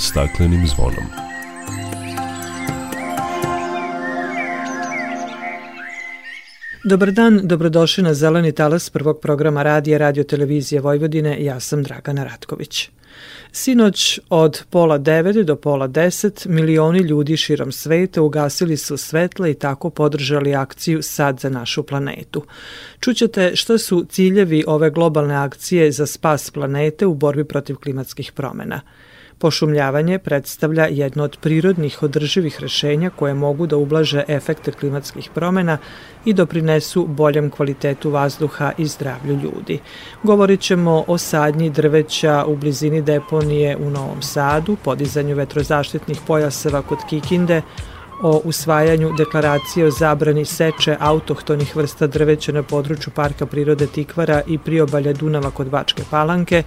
staklenim zvonom. Dobar dan, dobrodošli na Zeleni talas prvog programa radija Radio Televizije Vojvodine. Ja sam Dragana Ratković. Sinoć od pola devet do pola deset milioni ljudi širom sveta ugasili su svetla i tako podržali akciju Sad za našu planetu. Čućete šta su ciljevi ove globalne akcije za spas planete u borbi protiv klimatskih promena – Pošumljavanje predstavlja jedno od prirodnih održivih rešenja koje mogu da ublaže efekte klimatskih promena i doprinesu boljem kvalitetu vazduha i zdravlju ljudi. Govorit ćemo o sadnji drveća u blizini deponije u Novom Sadu, podizanju vetrozaštitnih pojaseva kod Kikinde, o usvajanju deklaracije o zabrani seče autohtonih vrsta drveća na području Parka prirode Tikvara i priobalja Dunava kod Bačke Palanke,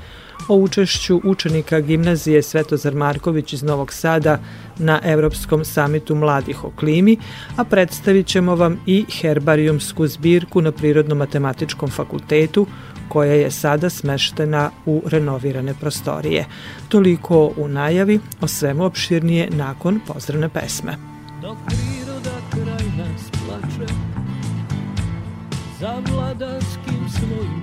o učešću učenika gimnazije Svetozar Marković iz Novog Sada na Evropskom samitu mladih o klimi, a predstavit ćemo vam i herbarijumsku zbirku na Prirodno-matematičkom fakultetu koja je sada smeštena u renovirane prostorije. Toliko u najavi, o svemu opširnije nakon pozdravne pesme. Dok priroda kraj nas plače, za vladarskim svojim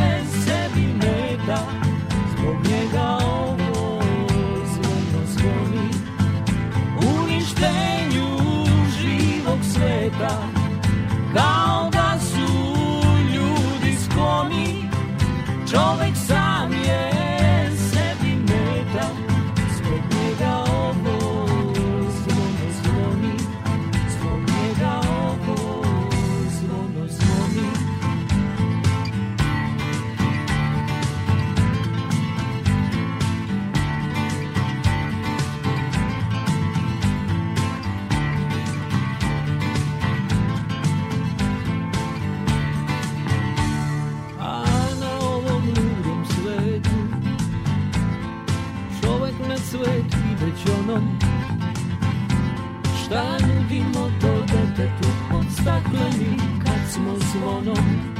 stakleni kad smo zvonom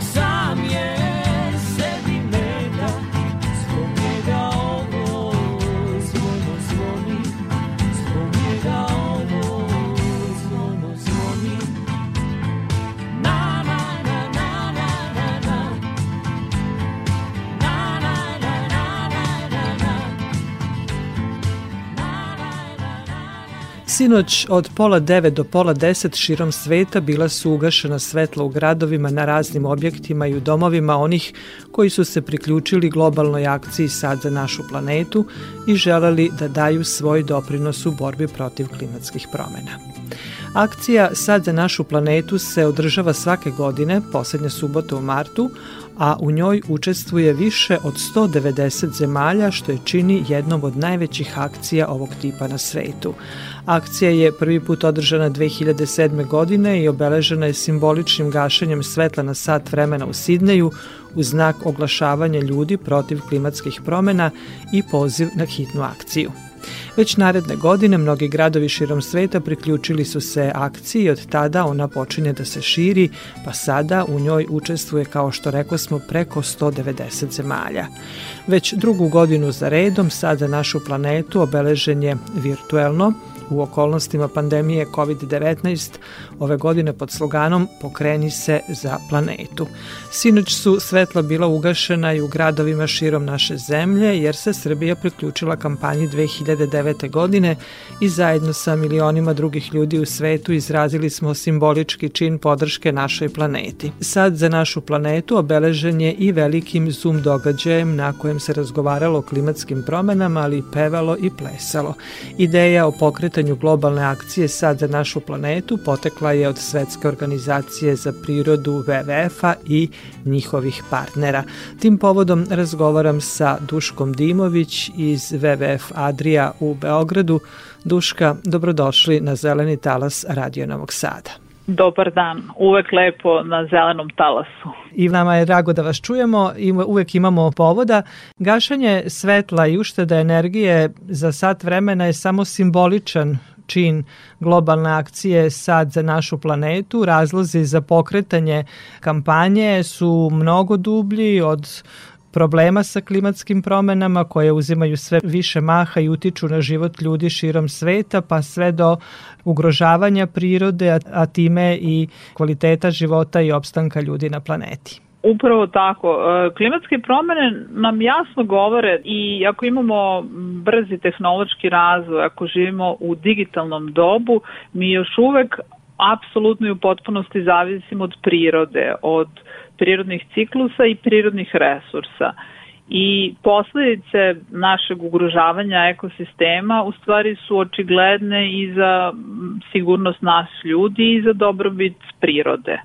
like. Sinoć od pola devet do pola deset širom sveta bila su ugašena svetla u gradovima na raznim objektima i u domovima onih koji su se priključili globalnoj akciji Sad za našu planetu i želeli da daju svoj doprinos u borbi protiv klimatskih promena. Akcija Sad za našu planetu se održava svake godine, poslednje subote u martu, a u njoj učestvuje više od 190 zemalja, što je čini jednom od najvećih akcija ovog tipa na svetu. Akcija je prvi put održana 2007. godine i obeležena je simboličnim gašenjem svetla na sat vremena u Sidneju u znak oglašavanja ljudi protiv klimatskih promena i poziv na hitnu akciju. Već naredne godine mnogi gradovi širom sveta priključili su se akciji i od tada ona počinje da se širi, pa sada u njoj učestvuje, kao što rekao smo, preko 190 zemalja. Već drugu godinu za redom sad za našu planetu obeležen je virtuelno u okolnostima pandemije COVID-19 ove godine pod sloganom Pokreni se za planetu. Sinoć su svetla bila ugašena i u gradovima širom naše zemlje jer se Srbija priključila kampanji 2009. godine i zajedno sa milionima drugih ljudi u svetu izrazili smo simbolički čin podrške našoj planeti. Sad za našu planetu obeležen je i velikim Zoom događajem na kojem se razgovaralo o klimatskim promenama, ali i pevalo i plesalo. Ideja o pokretanju globalne akcije Sad za našu planetu potekla je od Svetske organizacije za prirodu WWF-a i njihovih partnera. Tim povodom razgovaram sa Duškom Dimović iz WWF Adria u Beogradu. Duška, dobrodošli na Zeleni talas Radio Novog Sada. Dobar dan, uvek lepo na zelenom talasu. I nama je drago da vas čujemo i uvek imamo povoda. Gašanje svetla i ušteda energije za sat vremena je samo simboličan čin globalne akcije Sad za našu planetu. Razlozi za pokretanje kampanje su mnogo dublji od problema sa klimatskim promenama koje uzimaju sve više maha i utiču na život ljudi širom sveta, pa sve do ugrožavanja prirode, a, time i kvaliteta života i opstanka ljudi na planeti. Upravo tako. E, klimatske promene nam jasno govore i ako imamo brzi tehnološki razvoj, ako živimo u digitalnom dobu, mi još uvek apsolutno i u potpunosti zavisimo od prirode, od prirodnih ciklusa i prirodnih resursa. I posledice našeg ugrožavanja ekosistema u stvari su očigledne i za sigurnost nas ljudi i za dobrobit prirode.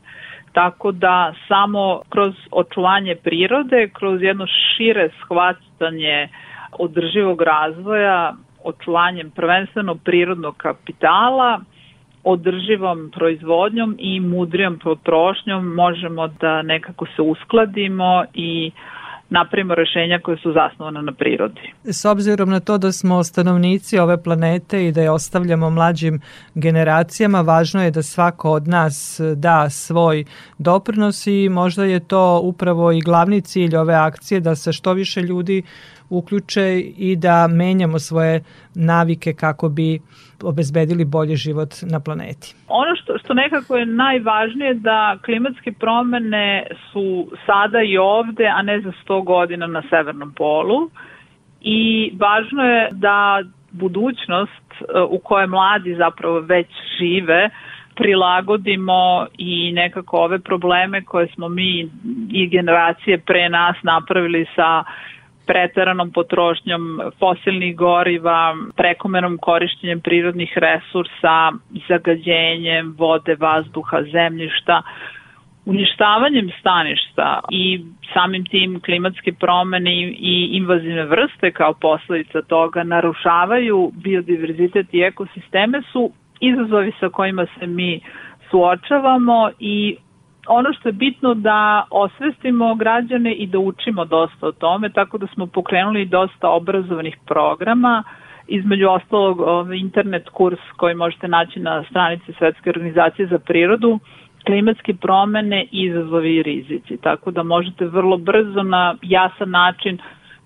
Tako da samo kroz očuvanje prirode, kroz jedno šire shvatanje održivog razvoja, očuvanjem prvenstveno prirodnog kapitala, održivom proizvodnjom i mudrijom potrošnjom možemo da nekako se uskladimo i napravimo rešenja koje su zasnovane na prirodi. S obzirom na to da smo stanovnici ove planete i da je ostavljamo mlađim generacijama, važno je da svako od nas da svoj doprinos i možda je to upravo i glavni cilj ove akcije da se što više ljudi uključe i da menjamo svoje navike kako bi obezbedili bolji život na planeti. Ono što, što nekako je najvažnije da klimatske promene su sada i ovde, a ne za 100 godina na severnom polu i važno je da budućnost uh, u kojoj mladi zapravo već žive prilagodimo i nekako ove probleme koje smo mi i generacije pre nas napravili sa preteranom potrošnjom fosilnih goriva, prekomernom korišćenjem prirodnih resursa, zagađenjem vode, vazduha, zemljišta, uništavanjem staništa i samim tim klimatske promene i invazivne vrste kao posledica toga narušavaju biodiverzitet i ekosisteme su izazovi sa kojima se mi suočavamo i ono što je bitno da osvestimo građane i da učimo dosta o tome, tako da smo pokrenuli dosta obrazovanih programa, između ostalog ovaj internet kurs koji možete naći na stranici Svetske organizacije za prirodu, klimatske promene, izazovi i rizici. Tako da možete vrlo brzo na jasan način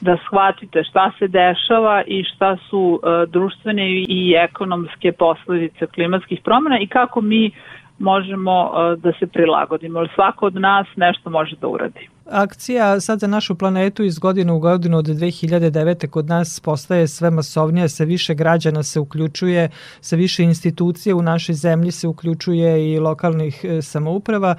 da shvatite šta se dešava i šta su uh, društvene i ekonomske posledice klimatskih promena i kako mi možemo uh, da se prilagodimo. Svako od nas nešto može da uradi. Akcija sad za našu planetu iz godine u godinu od 2009. kod nas postaje sve masovnija, sve više građana se uključuje, sve više institucija u našoj zemlji se uključuje i lokalnih e, samouprava,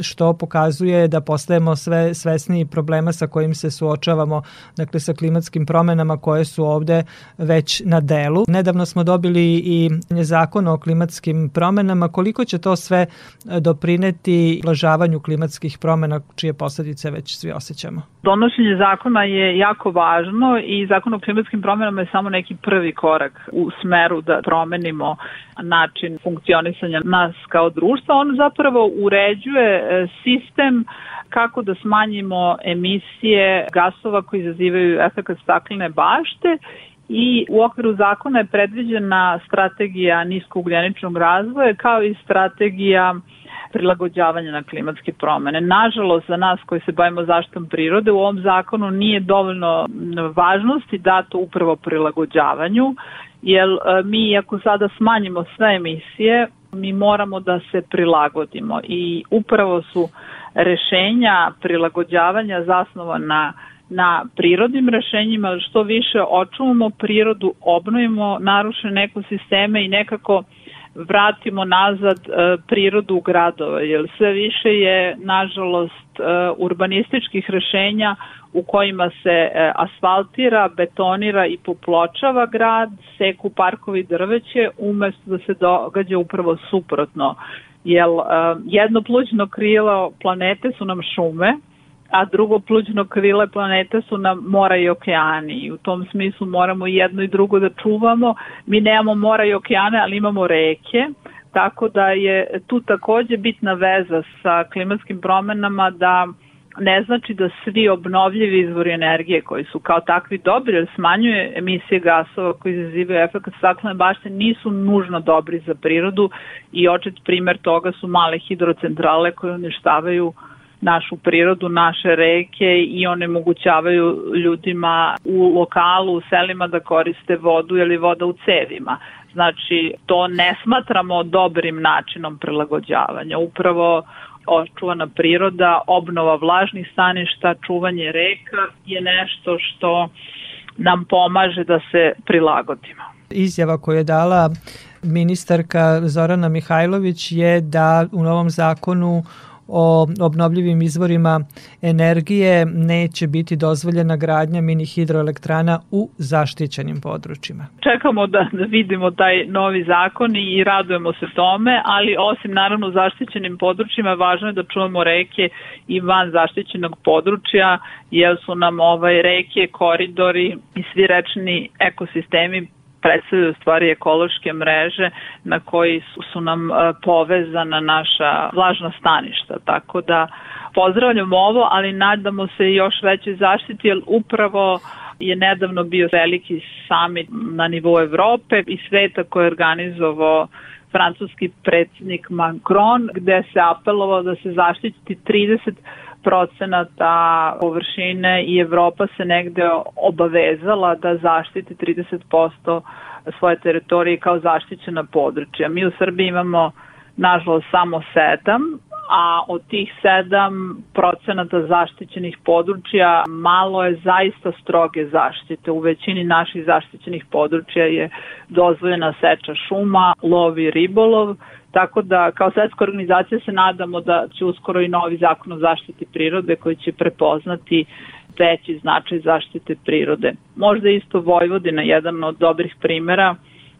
što pokazuje da postajemo sve svesniji problema sa kojim se suočavamo, dakle sa klimatskim promenama koje su ovde već na delu. Nedavno smo dobili i zakon o klimatskim promenama. Koliko će to sve doprineti blažavanju klimatskih promena čije posledice se već svi osjećamo. Donošenje zakona je jako važno i zakon o klimatskim promenama je samo neki prvi korak u smeru da promenimo način funkcionisanja nas kao društva. On zapravo uređuje e, sistem kako da smanjimo emisije gasova koji izazivaju efekt staklene bašte i u okviru zakona je predviđena strategija niskougljeničnog razvoja kao i strategija prilagođavanja na klimatske promene. Nažalost, za nas koji se bavimo zaštitom prirode, u ovom zakonu nije dovoljno važnosti dato upravo prilagođavanju, jer e, mi ako sada smanjimo sve emisije, mi moramo da se prilagodimo i upravo su rešenja prilagođavanja zasnovana na prirodnim rešenjima, što više očuvamo prirodu, obnovimo narušene ekosisteme i nekako vratimo nazad e, prirodu u gradove, jer sve više je, nažalost, e, urbanističkih rešenja u kojima se e, asfaltira, betonira i popločava grad, seku parkovi drveće, umesto da se događa upravo suprotno. Jer jedno plućno krilo planete su nam šume, a drugo plućno krile planete su nam mora i okeani. I u tom smislu moramo jedno i drugo da čuvamo. Mi nemamo mora i okeane, ali imamo reke, tako da je tu takođe bitna veza sa klimatskim promenama da ne znači da svi obnovljivi izvori energije koji su kao takvi dobri jer smanjuje emisije gasova koji izazivaju efekt staklene bašte nisu nužno dobri za prirodu. I očet primer toga su male hidrocentrale koje uništavaju našu prirodu, naše reke i onemogućavaju ljudima u lokalu, u selima da koriste vodu ili voda u cevima. Znači, to ne smatramo dobrim načinom prilagođavanja. Upravo očuvana priroda, obnova vlažnih staništa, čuvanje reka je nešto što nam pomaže da se prilagodimo. Izjava koju je dala ministarka Zorana Mihajlović je da u novom zakonu o obnovljivim izvorima energije neće biti dozvoljena gradnja mini hidroelektrana u zaštićenim područjima. Čekamo da, da vidimo taj novi zakon i radujemo se tome, ali osim naravno zaštićenim područjima važno je da čuvamo reke i van zaštićenog područja jer su nam ovaj reke, koridori i svi rečni ekosistemi predstavljaju stvari ekološke mreže na koji su, su nam e, povezana naša vlažna staništa. Tako da pozdravljam ovo, ali nadamo se još većoj zaštiti, jer upravo je nedavno bio veliki summit na nivou Evrope i sveta koji je organizovao francuski predsednik Macron, gde se apelovao da se zaštiti 30 procenata površine i Evropa se negde obavezala da zaštiti 30% svoje teritorije kao zaštićena područja. Mi u Srbiji imamo nažalost samo sedam, a od tih 7 procenata zaštićenih područja malo je zaista stroge zaštite. U većini naših zaštićenih područja je dozvoljena seča šuma, lov i ribolov, tako da kao svetska organizacija se nadamo da će uskoro i novi zakon o zaštiti prirode koji će prepoznati veći značaj zaštite prirode. Možda isto Vojvodina jedan od dobrih primera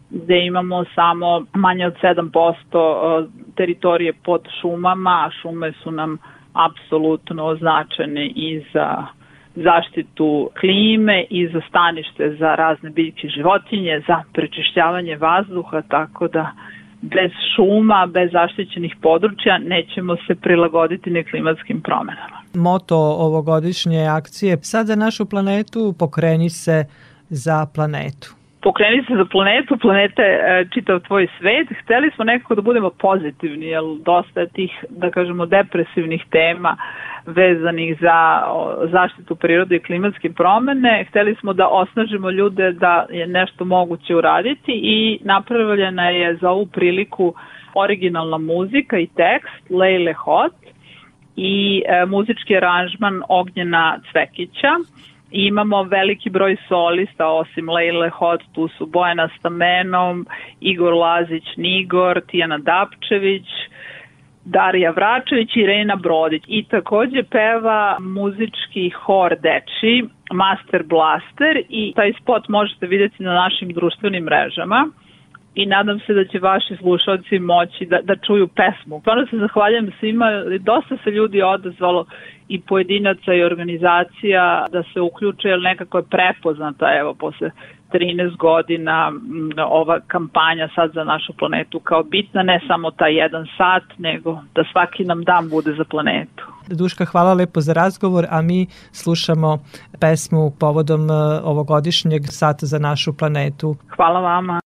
gde imamo samo manje od 7% teritorije pod šumama, a šume su nam apsolutno označene i za zaštitu klime i za stanište za razne biljke životinje, za prečišćavanje vazduha, tako da bez šuma, bez zaštićenih područja nećemo se prilagoditi ne klimatskim promenama. Moto ovogodišnje akcije Sad za našu planetu pokreni se za planetu pokreni se za planetu, planeta je e, čitav tvoj svet. Hteli smo nekako da budemo pozitivni, jer dosta je tih, da kažemo, depresivnih tema vezanih za zaštitu prirode i klimatske promene. Hteli smo da osnažimo ljude da je nešto moguće uraditi i napravljena je za ovu priliku originalna muzika i tekst Lejle Hot i e, muzički aranžman Ognjena Cvekića imamo veliki broj solista, osim Lejle Hot, tu su Bojana Stamenom, Igor Lazić Nigor, Tijana Dapčević, Darija Vračević i Rena Brodić. I takođe peva muzički hor Deči, Master Blaster i taj spot možete vidjeti na našim društvenim mrežama i nadam se da će vaši slušalci moći da, da čuju pesmu. Stvarno se zahvaljujem svima, dosta se ljudi odazvalo i pojedinaca i organizacija da se uključe, jer nekako je prepoznata, evo, posle 13 godina ova kampanja sad za našu planetu kao bitna, ne samo taj jedan sat, nego da svaki nam dan bude za planetu. Duška, hvala lepo za razgovor, a mi slušamo pesmu povodom e, ovogodišnjeg sata za našu planetu. Hvala vama.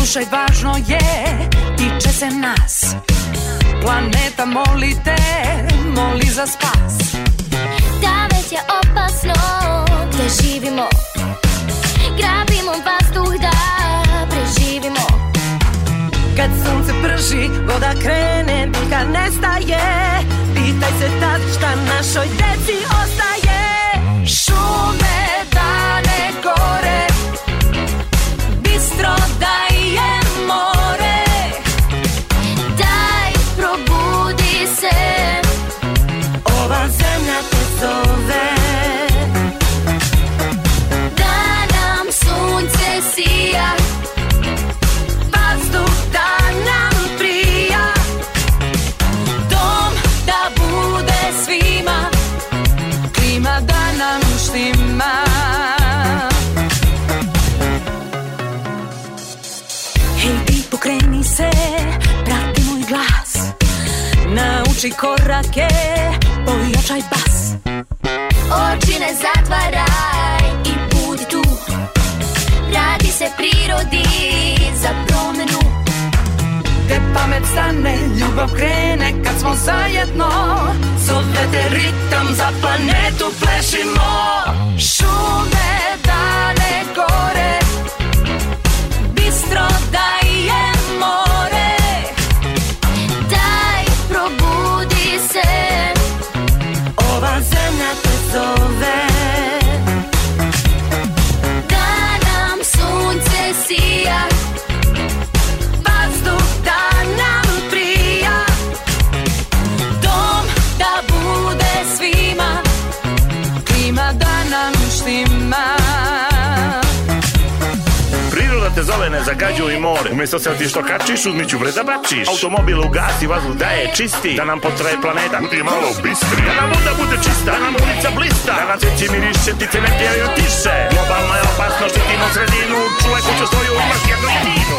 Slušaj, važno je, tiče se nas. Planeta moli te, moli za spas. Da već je opasno gde živimo. Grabimo vazduh da preživimo. Kad sunce prži, voda krene, biljka nestaje. Pitaj se tad šta našoj deci ostaje sunce sija Vazduh da nam prija. Dom da bude svima Klima da nam štima. Hej ti pokreni se, prati moj glas Nauči korake, pojačaj bas. Oči ne zatvaraj se prirodi za promenu Te pamet stane, ljubav krene kad smo zajedno Zove te ritam, za planetu plešimo. Šume, dane, gore Bistro daje Priroda te zove, ne zagađuj more. Umjesto se ti što kačiš, uzmiću bre da bačiš. Automobil ugasi, vazduh da je čisti Da nam potraje planeta, budi malo bistri Da nam voda bude čista, da nam ulica blista. Da nam cveći miriše, ptice ne pjevaju tiše. Globalna je opasnost, štitimo sredinu. Čuvaj kuću svoju, imaš jednu jedinu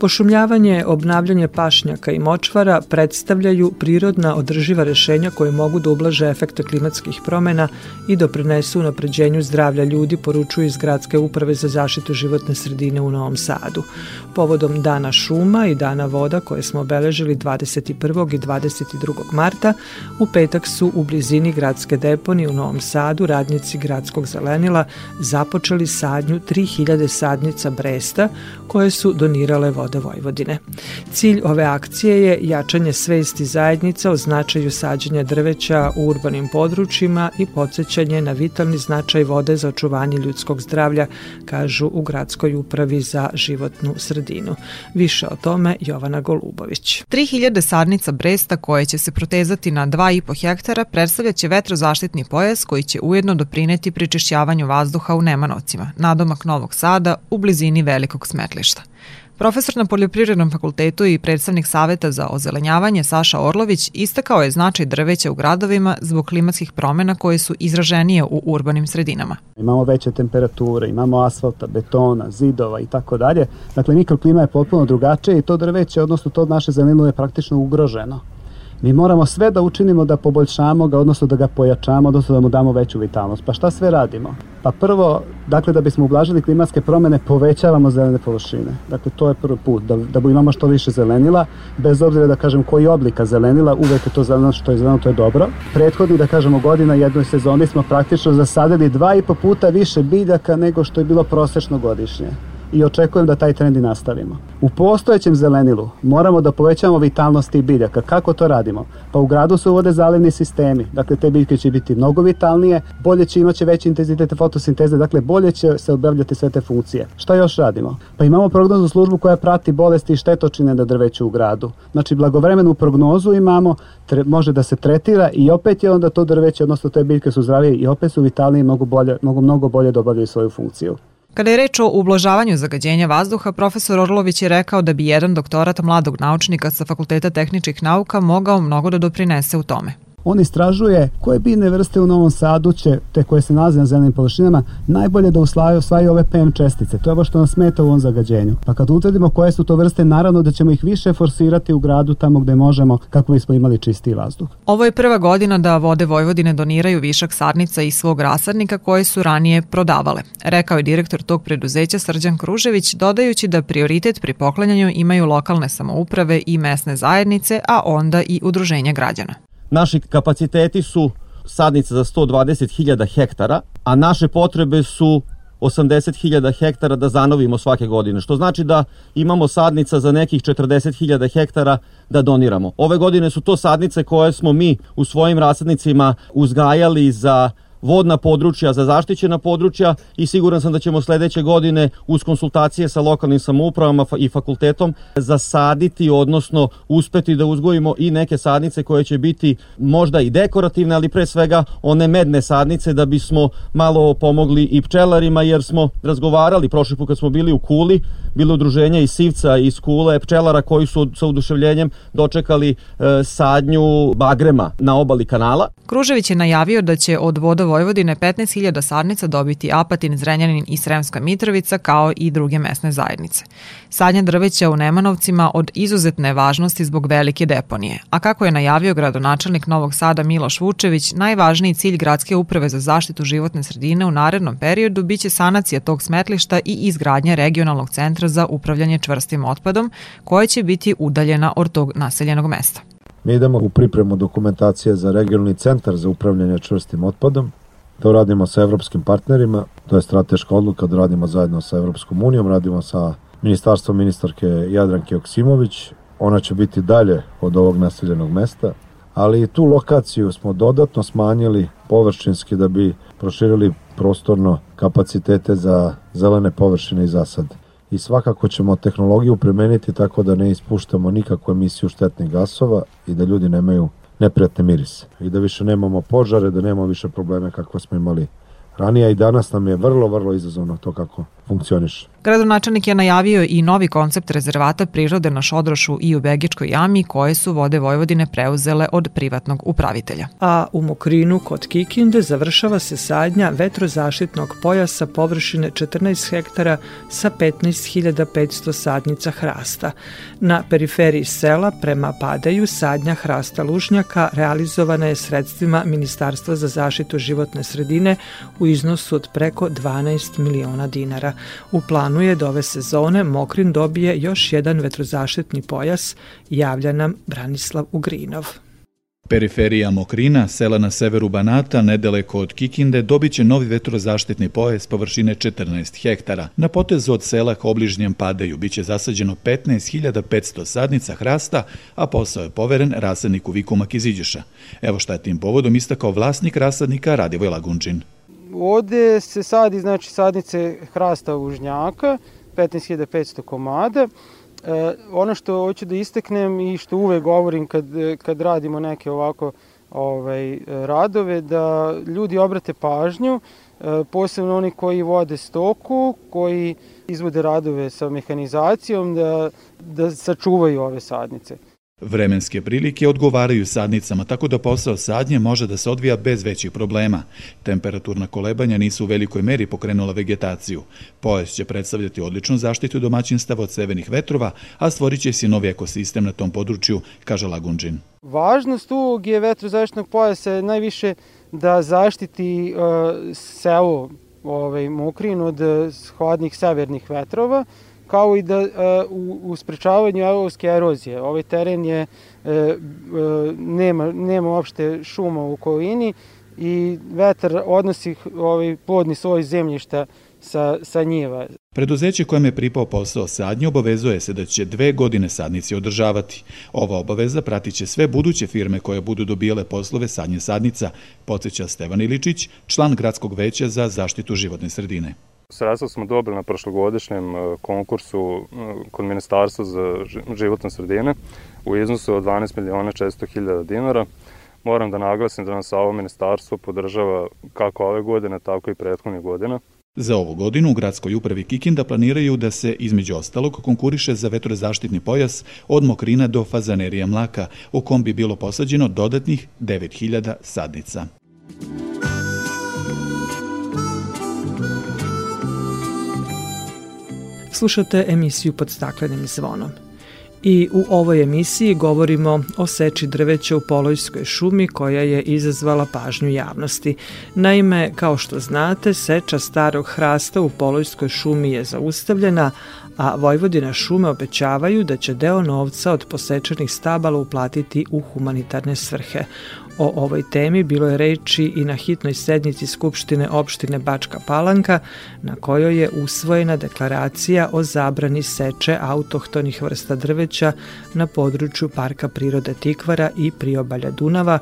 Pošumljavanje, obnavljanje pašnjaka i močvara predstavljaju prirodna održiva rešenja koje mogu da ublaže efekte klimatskih promena i doprinesu napređenju zdravlja ljudi, poručuju iz Gradske uprave za zaštitu životne sredine u Novom Sadu. Povodom Dana šuma i Dana voda koje smo obeležili 21. i 22. marta, u petak su u blizini gradske deponije u Novom Sadu radnici gradskog zelenila započeli sadnju 3000 sadnica Bresta koje su donirale Vode Vojvodine. Cilj ove akcije je jačanje svesti zajednica o značaju sađenja drveća u urbanim područjima i podsjećanje na vitalni značaj vode za očuvanje ljudskog zdravlja, kažu u gradskoj upravi za životnu sredinu. Više o tome Jovana Golubović. 3000 sadnica Bresta koje će se protezati na 2,5 hektara predstavljaće vetrozaštitni pojas koji će ujedno doprineti pričišćavanju vazduha u Nemanovcima, nadomak Novog Sada u blizini velikog smetlišta. Profesor na Poljoprivrednom fakultetu i predstavnik Saveta za ozelenjavanje Saša Orlović istakao je značaj drveća u gradovima zbog klimatskih promena koje su izraženije u urbanim sredinama. Imamo veće temperature, imamo asfalta, betona, zidova i tako dalje. Dakle, mikroklima je potpuno drugačija i to drveće, odnosno to naše zelenilo je praktično ugroženo. Mi moramo sve da učinimo da poboljšamo ga, odnosno da ga pojačamo, odnosno da mu damo veću vitalnost. Pa šta sve radimo? Pa prvo, dakle, da bismo ublažili klimatske promene, povećavamo zelene površine. Dakle, to je prvi put, da, da imamo što više zelenila, bez obzira da kažem koji oblika zelenila, uvek je to zeleno što je zeleno, to je dobro. Prethodni, da kažemo, godina jednoj sezoni smo praktično zasadili dva i po puta više biljaka nego što je bilo prosečno godišnje. I očekujem da taj trend i nastavimo. U postojećem zelenilu moramo da povećamo vitalnost tih biljaka. Kako to radimo? Pa u gradu se uvode zalivni sistemi. Dakle, te biljke će biti mnogo vitalnije, bolje će imaće veći intenzitet fotosinteze, dakle bolje će se obavljati sve te funkcije. Šta još radimo? Pa imamo prognoznu službu koja prati bolesti i štetočine na drveću u gradu. Znači, blagovremenu prognozu imamo, tre, može da se tretira i opet je onda to drveće, odnosno te biljke su zdravije i opet su vitalnije i mogu, bolje, mogu mnogo bolje da obavljaju svoju funkciju. Kada je reč o ublažavanju zagađenja vazduha, profesor Orlović je rekao da bi jedan doktorat mladog naučnika sa Fakulteta tehničkih nauka mogao mnogo da doprinese u tome. On istražuje koje biljne vrste u Novom Sadu će, te koje se nalaze na zelenim površinama, najbolje da usvaju, usvaju ove PM čestice. To je ovo što nas smeta u ovom zagađenju. Pa kad utvrdimo koje su to vrste, naravno da ćemo ih više forsirati u gradu tamo gde možemo kako bismo imali čistiji vazduh. Ovo je prva godina da vode Vojvodine doniraju višak sadnica iz svog rasadnika koje su ranije prodavale, rekao je direktor tog preduzeća Srđan Kružević, dodajući da prioritet pri poklanjanju imaju lokalne samouprave i mesne zajednice, a onda i udruženja građana. Naši kapaciteti su sadnice za 120.000 hektara, a naše potrebe su 80.000 hektara da zanovimo svake godine, što znači da imamo sadnica za nekih 40.000 hektara da doniramo. Ove godine su to sadnice koje smo mi u svojim rasadnicima uzgajali za vodna područja za zaštićena područja i siguran sam da ćemo sledeće godine uz konsultacije sa lokalnim samoupravama i fakultetom zasaditi, odnosno uspeti da uzgojimo i neke sadnice koje će biti možda i dekorativne, ali pre svega one medne sadnice da bismo malo pomogli i pčelarima jer smo razgovarali prošli put kad smo bili u Kuli, bilo udruženja iz Sivca iz Kule, pčelara koji su sa uduševljenjem dočekali e, sadnju bagrema na obali kanala. Kružević je najavio da će od voda Vojvodine 15.000 sadnica dobiti Apatin, Zrenjanin i Sremska Mitrovica kao i druge mesne zajednice. Sadnja drveća u Nemanovcima od izuzetne važnosti zbog velike deponije, a kako je najavio gradonačelnik Novog Sada Miloš Vučević, najvažniji cilj Gradske uprave za zaštitu životne sredine u narednom periodu biće sanacija tog smetlišta i izgradnja regionalnog centra za upravljanje čvrstim otpadom, koje će biti udaljena od tog naseljenog mesta. Mi idemo u pripremu dokumentacije za regionalni centar za upravljanje čvrstim otpadom. To radimo sa evropskim partnerima, to je strateška odluka da radimo zajedno sa Evropskom unijom, radimo sa ministarstvom ministarke Jadranke Oksimović. Ona će biti dalje od ovog naseljenog mesta, ali i tu lokaciju smo dodatno smanjili površinski da bi proširili prostorno kapacitete za zelene površine i zasade i svakako ćemo tehnologiju premeniti tako da ne ispuštamo nikakvu emisiju štetnih gasova i da ljudi nemaju neprijatne mirise. I da više nemamo požare, da nemamo više probleme kakve smo imali ranije. I danas nam je vrlo, vrlo izazovno to kako funkcioniše. Gradonačelnik je najavio i novi koncept rezervata prirode na Šodrošu i u Begičkoj jami koje su vode Vojvodine preuzele od privatnog upravitelja. A u Mokrinu kod Kikinde završava se sadnja vetrozaštitnog pojasa površine 14 hektara sa 15.500 sadnica hrasta. Na periferiji sela prema Padaju sadnja hrasta lužnjaka realizovana je sredstvima Ministarstva za zaštitu životne sredine u iznosu od preko 12 miliona dinara. U planu je da ove sezone Mokrin dobije još jedan vetrozaštitni pojas, javlja nam Branislav Ugrinov. Periferija Mokrina, sela na severu Banata, nedaleko od Kikinde, dobit će novi vetrozaštitni pojas površine 14 hektara. Na potezu od sela k obližnjem padaju biće zasađeno 15.500 sadnica hrasta, a posao je poveren rasadniku Viku Makiziđeša. Evo šta je tim povodom istakao vlasnik rasadnika Radivoj Lagunčin. Ovde se sadi znači sadnice hrasta užnjaka, 15.500 komada. E, ono što hoću da isteknem i što uvek govorim kad, kad radimo neke ovako ovaj, radove, da ljudi obrate pažnju, e, posebno oni koji vode stoku, koji izvode radove sa mehanizacijom, da, da sačuvaju ove sadnice. Vremenske prilike odgovaraju sadnicama, tako da posao sadnje može da se odvija bez većih problema. Temperaturna kolebanja nisu u velikoj meri pokrenula vegetaciju. Pojas će predstavljati odličnu zaštitu domaćinstava od severnih vetrova, a stvorit će se novi ekosistem na tom području, kaže Lagunđin. Važnost ovog je vetrozaštitnog pojasa je najviše da zaštiti uh, selo ovaj, Mokrin od hladnih severnih vetrova, kao i da u, u sprečavanju elovske erozije. Ovaj teren je, e, e, nema, nema uopšte šuma u okolini i vetar odnosi ovaj plodni svoj zemljišta sa, sa njiva. Preduzeće kojem je pripao posao sadnje obavezuje se da će dve godine sadnici održavati. Ova obaveza pratiće sve buduće firme koje budu dobijale poslove sadnje sadnica, podsjeća Stevan Iličić, član Gradskog veća za zaštitu životne sredine. Sredstva smo dobili na prošlogodišnjem e, konkursu e, kod Ministarstva za životne sredine u iznosu od 12 miliona 400 hiljada dinara. Moram da naglasim da nas ovo ministarstvo podržava kako ove godine, tako i prethodnih godina. Za ovu godinu u gradskoj upravi Kikinda planiraju da se, između ostalog, konkuriše za vetrozaštitni pojas od Mokrina do Fazanerija Mlaka, u kom bi bilo posađeno dodatnih 9000 sadnica. Slušate emisiju pod staklenim zvonom i u ovoj emisiji govorimo o seči drveća u Polojskoj šumi koja je izazvala pažnju javnosti. Naime, kao što znate, seča starog hrasta u Polojskoj šumi je zaustavljena, a Vojvodina šume obećavaju da će deo novca od posečenih stabala uplatiti u humanitarne svrhe. O ovoj temi bilo je reči i na hitnoj sednici Skupštine opštine Bačka Palanka, na kojoj je usvojena deklaracija o zabrani seče autohtonih vrsta drveća na području Parka prirode Tikvara i priobalja Dunava,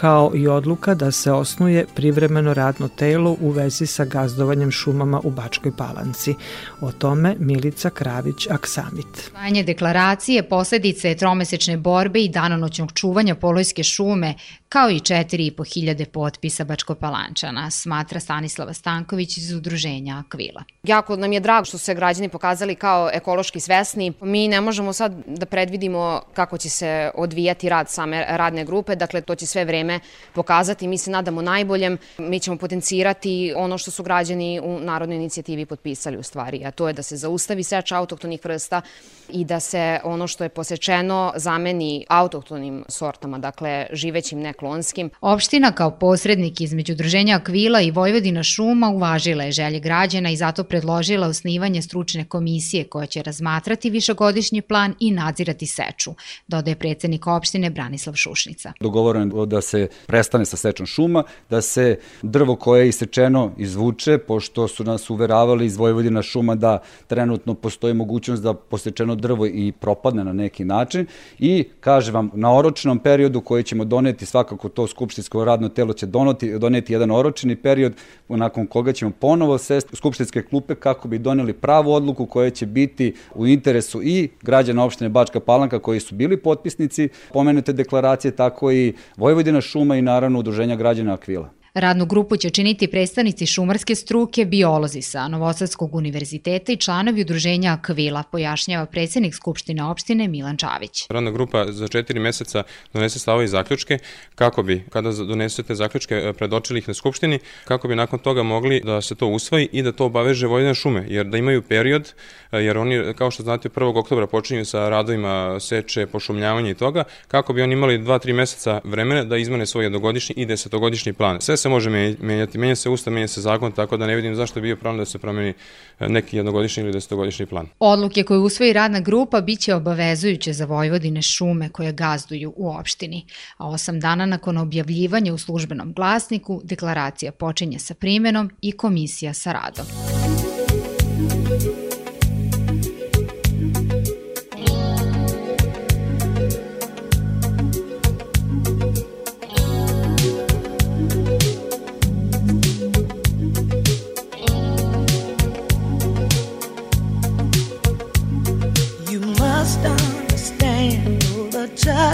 kao i odluka da se osnuje privremeno radno telo u vezi sa gazdovanjem šumama u Bačkoj Palanci. O tome Milica Kravić-Aksamit. Vanje deklaracije posledice je tromesečne borbe i danonoćnog čuvanja Polojske šume, kao i 4.500 potpisa Bačko-Palančana, smatra Stanislava Stanković iz udruženja Akvila. Jako nam je drago što su se građani pokazali kao ekološki svesni. Mi ne možemo sad da predvidimo kako će se odvijati rad same radne grupe, dakle to će sve vreme vreme pokazati. Mi se nadamo najboljem. Mi ćemo potencirati ono što su građani u Narodnoj inicijativi potpisali u stvari, a to je da se zaustavi seča autohtonih vrsta i da se ono što je posečeno zameni autohtonim sortama, dakle živećim neklonskim. Opština kao posrednik između Udruženja Akvila i Vojvodina šuma uvažila je želje građana i zato predložila osnivanje stručne komisije koja će razmatrati višegodišnji plan i nadzirati seču, dodaje predsednik opštine Branislav Šušnica. Dogovoreno da se prestane sa sečom šuma, da se drvo koje je isečeno izvuče, pošto su nas uveravali iz Vojvodina šuma da trenutno postoji mogućnost da posečeno drvo i propadne na neki način i kaže vam na oročnom periodu koji ćemo doneti svakako to skupštinsko radno telo će doneti, doneti jedan oročeni period nakon koga ćemo ponovo sesti skupštinske klupe kako bi doneli pravu odluku koja će biti u interesu i građana opštine Bačka Palanka koji su bili potpisnici pomenute deklaracije, tako i Vojvodina šuma i naravno udruženja građana Akvila. Radnu grupu će činiti predstavnici šumarske struke, biolozi sa Novosadskog univerziteta i članovi udruženja Akvila, pojašnjava predsednik Skupštine opštine Milan Čavić. Radna grupa za četiri meseca donese stavove i zaključke kako bi, kada donesete zaključke, e, predočili ih na Skupštini, kako bi nakon toga mogli da se to usvoji i da to obaveže Vojvodina šume, jer da imaju period, e, jer oni, kao što znate, 1. oktobra počinju sa radovima seče, pošumljavanja i toga, kako bi oni imali 2-3 meseca vremena da izmene svoj jednogodišnji i desetogodišnji plan. Sve se može menjati. Menja se ustav, menja se zakon, tako da ne vidim zašto je bio problem da se promeni e, neki jednogodišnji ili desetogodišnji plan. Odluke koje usvoji radna grupa biće obavezujuće za Vojvodine šume koje gazduju u opštini, a osam dana nakon objavljivanja u službenom glasniku deklaracija počinje sa primenom i komisija sa radom.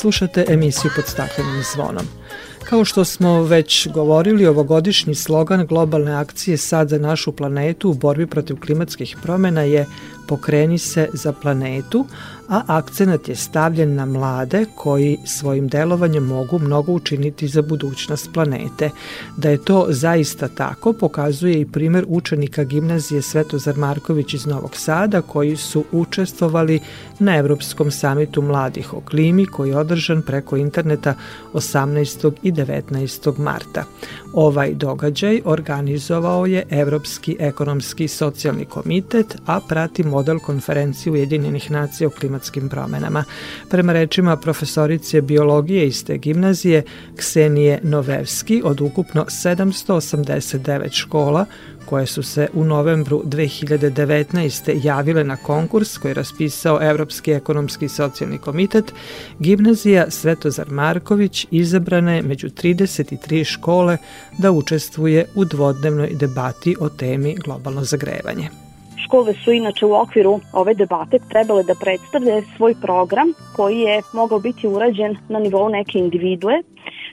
Slušate emisiju pod staklenim zvonom. Kao što smo već govorili, ovogodišnji slogan globalne akcije Sad za našu planetu u borbi protiv klimatskih promjena je Pokreni se za planetu, a akcenat je stavljen na mlade koji svojim delovanjem mogu mnogo učiniti za budućnost planete. Da je to zaista tako pokazuje i primer učenika gimnazije Svetozar Marković iz Novog Sada koji su učestvovali na Evropskom samitu mladih o klimi koji je održan preko interneta 18. i 19. marta. Ovaj događaj organizovao je Evropski ekonomski socijalni komitet, a prati model konferencije Ujedinjenih nacija o klimatskim promenama. Prema rečima profesorice biologije iz te gimnazije Ksenije Novevski od ukupno 789 škola koje su se u novembru 2019. javile na konkurs koji je raspisao Evropski ekonomski i socijalni komitet, gimnazija Svetozar Marković izabrana je među 33 škole da učestvuje u dvodnevnoj debati o temi globalno zagrevanje. Škole su inače u okviru ove debate trebale da predstavlje svoj program koji je mogao biti urađen na nivou neke individue,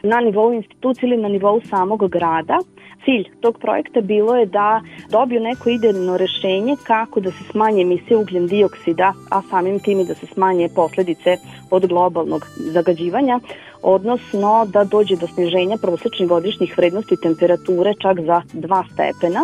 na nivou institucije ili na nivou samog grada. Cilj tog projekta bilo je da dobiju neko idejno rešenje kako da se smanje emisije ugljen dioksida, a samim tim i da se smanje posledice od globalnog zagađivanja, odnosno da dođe do sniženja prosečnih godišnjih vrednosti temperature čak za 2 stepena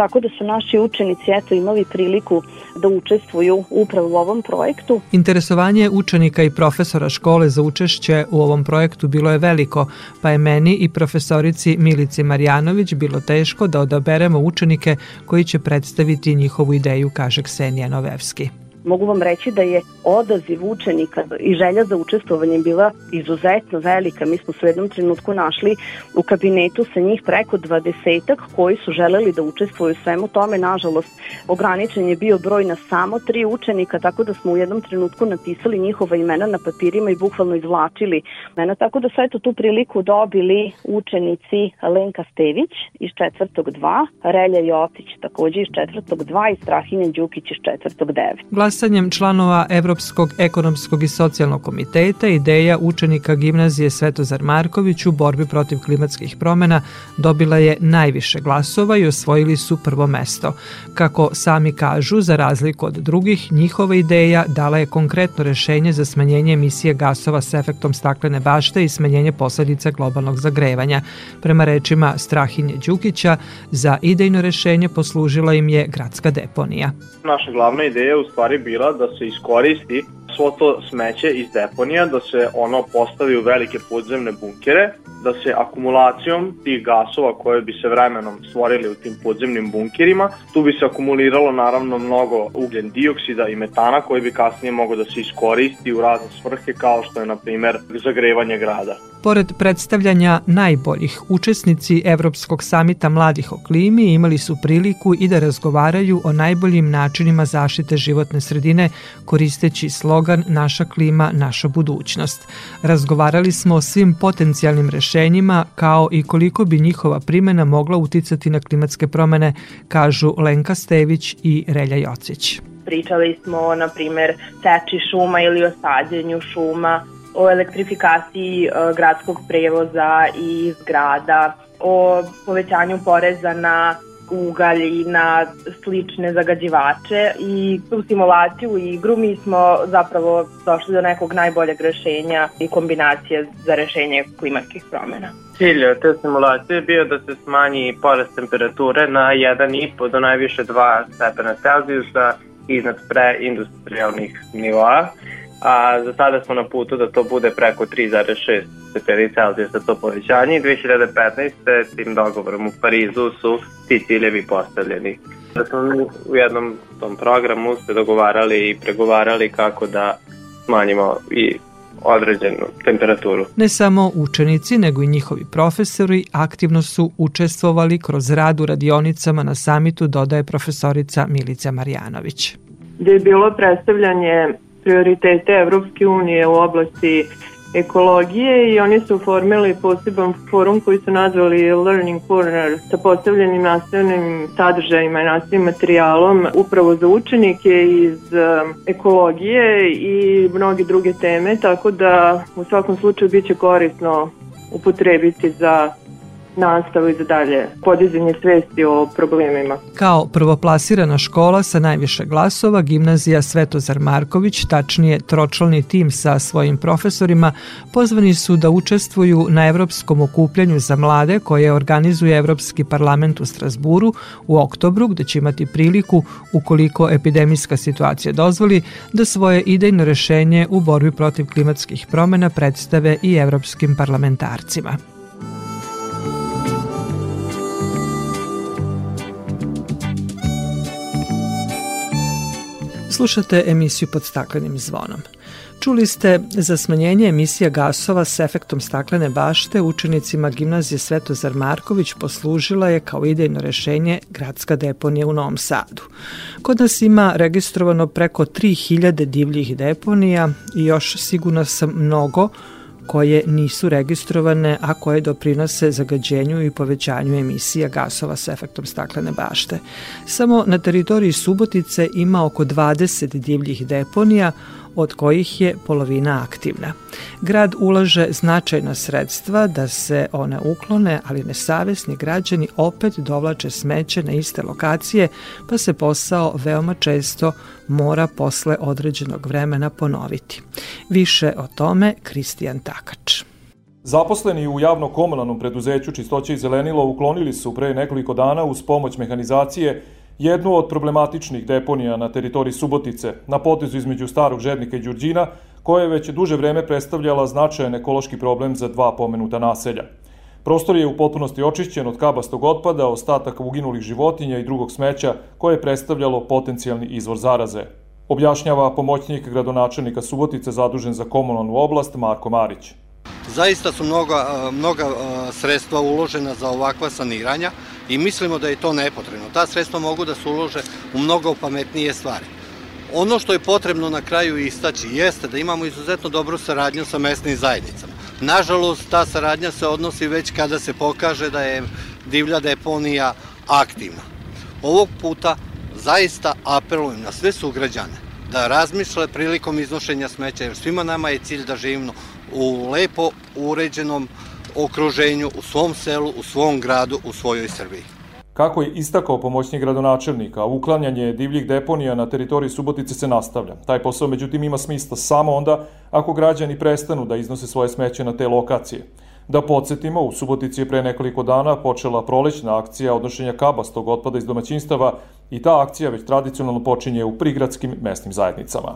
tako da su naši učenici eto imali priliku da učestvuju upravo u ovom projektu. Interesovanje učenika i profesora škole za učešće u ovom projektu bilo je veliko, pa je meni i profesorici Milici Marjanović bilo teško da odaberemo učenike koji će predstaviti njihovu ideju, kaže Ksenija Novevski. Mogu vam reći da je odaziv učenika i želja za učestvovanje bila izuzetno velika. Mi smo se u jednom trenutku našli u kabinetu sa njih preko dvadesetak koji su želeli da učestvuju svemu tome. Nažalost, ograničen je bio broj na samo tri učenika, tako da smo u jednom trenutku napisali njihova imena na papirima i bukvalno izvlačili imena. Tako da su eto tu priliku dobili učenici Lenka Stević iz četvrtog 2, Relja Jocić takođe iz četvrtog 2 i Strahinja Đukić iz četvrtog 9. Glasanjem članova Evropskog ekonomskog i socijalnog komiteta ideja učenika gimnazije Svetozar Marković u borbi protiv klimatskih promena dobila je najviše glasova i osvojili su prvo mesto. Kako sami kažu, za razliku od drugih, njihova ideja dala je konkretno rešenje za smanjenje emisije gasova s efektom staklene bašte i smanjenje posledica globalnog zagrevanja. Prema rečima Strahinje Đukića, za idejno rešenje poslužila im je gradska deponija. Naša glavna ideja u stvari bila da se iskoristi svo to smeće iz deponija, da se ono postavi u velike podzemne bunkere, da se akumulacijom tih gasova koje bi se vremenom stvorili u tim podzemnim bunkerima, tu bi se akumuliralo naravno mnogo ugljen dioksida i metana koji bi kasnije mogo da se iskoristi u razne svrhe kao što je na primer zagrevanje grada. Pored predstavljanja najboljih, učesnici Evropskog samita mladih o klimi imali su priliku i da razgovaraju o najboljim načinima zaštite životne sredine koristeći slogan Naša klima, naša budućnost. Razgovarali smo o svim potencijalnim rešenjima kao i koliko bi njihova primena mogla uticati na klimatske promene, kažu Lenka Stević i Relja Jocić. Pričali smo, na primer, seči šuma ili o sađenju šuma, o elektrifikaciji e, gradskog prevoza i zgrada, o povećanju poreza na ugalj i na slične zagađivače i u simulaciju i igru mi smo zapravo došli do nekog najboljeg rešenja i kombinacije za rešenje klimatskih promena. Cilj te simulacije je bio da se smanji porast temperature na 1,5 do najviše 2 stepena Celzijusa iznad preindustrijalnih nivoa a za sada smo na putu da to bude preko 3,6 stepeni Celsijusa to povećanje i 2015. tim dogovorom u Parizu su ti ciljevi postavljeni. Da smo mi u jednom tom programu se dogovarali i pregovarali kako da smanjimo i određenu temperaturu. Ne samo učenici, nego i njihovi profesori aktivno su učestvovali kroz rad u radionicama na samitu, dodaje profesorica Milica Marjanović. Gde je bilo predstavljanje prioritete Evropske unije u oblasti ekologije i oni su formili poseban forum koji su nazvali Learning Corner sa postavljenim nastavnim sadržajima i nastavnim materijalom upravo za učenike iz um, ekologije i mnoge druge teme, tako da u svakom slučaju biće korisno upotrebiti za nastavu za dalje podizanje svesti o problemima. Kao prvoplasirana škola sa najviše glasova, gimnazija Svetozar Marković, tačnije tročlani tim sa svojim profesorima, pozvani su da učestvuju na Evropskom okupljanju za mlade koje organizuje Evropski parlament u Strasburu u oktobru, gde će imati priliku, ukoliko epidemijska situacija dozvoli, da svoje idejno rešenje u borbi protiv klimatskih promena predstave i evropskim parlamentarcima. Slušate emisiju pod staklenim zvonom. Čuli ste za smanjenje emisija gasova s efektom staklene bašte učenicima gimnazije Svetozar Marković poslužila je kao idejno rešenje gradska deponija u Novom Sadu. Kod nas ima registrovano preko 3000 divljih deponija i još sigurno sam mnogo koje nisu registrovane, a koje doprinose zagađenju i povećanju emisija gasova s efektom staklene bašte. Samo na teritoriji Subotice ima oko 20 divljih deponija, od kojih je polovina aktivna. Grad ulaže značajna sredstva da se one uklone, ali nesavesni građani opet dovlače smeće na iste lokacije, pa se posao veoma često mora posle određenog vremena ponoviti. Više o tome Kristijan Takač. Zaposleni u javno-komunalnom preduzeću Čistoće i zelenilo uklonili su pre nekoliko dana uz pomoć mehanizacije jednu od problematičnih deponija na teritoriji Subotice, na potezu između Starog Žednika i Đurđina, koja je već duže vreme predstavljala značajan ekološki problem za dva pomenuta naselja. Prostor je u potpunosti očišćen od kabastog otpada, ostataka uginulih životinja i drugog smeća koje je predstavljalo potencijalni izvor zaraze. Objašnjava pomoćnik gradonačelnika Subotice zadužen za komunalnu oblast Marko Marić. Zaista su mnoga, sredstva uložena za ovakva saniranja i mislimo da je to nepotrebno. Ta sredstva mogu da se ulože u mnogo pametnije stvari. Ono što je potrebno na kraju istaći jeste da imamo izuzetno dobru saradnju sa mesnim zajednicama. Nažalost, ta saradnja se odnosi već kada se pokaže da je divlja deponija aktivna. Ovog puta zaista apelujem na sve sugrađane da razmišle prilikom iznošenja smeća, jer svima nama je cilj da živimo u lepo uređenom okruženju, u svom selu, u svom gradu, u svojoj Srbiji. Kako je istakao pomoćnik gradonačelnika, uklanjanje divljih deponija na teritoriji Subotice se nastavlja. Taj posao međutim ima smisla samo onda ako građani prestanu da iznose svoje smeće na te lokacije. Da podsjetimo, u Subotici je pre nekoliko dana počela prolećna akcija odnošenja kabastog otpada iz domaćinstava i ta akcija već tradicionalno počinje u prigradskim mesnim zajednicama.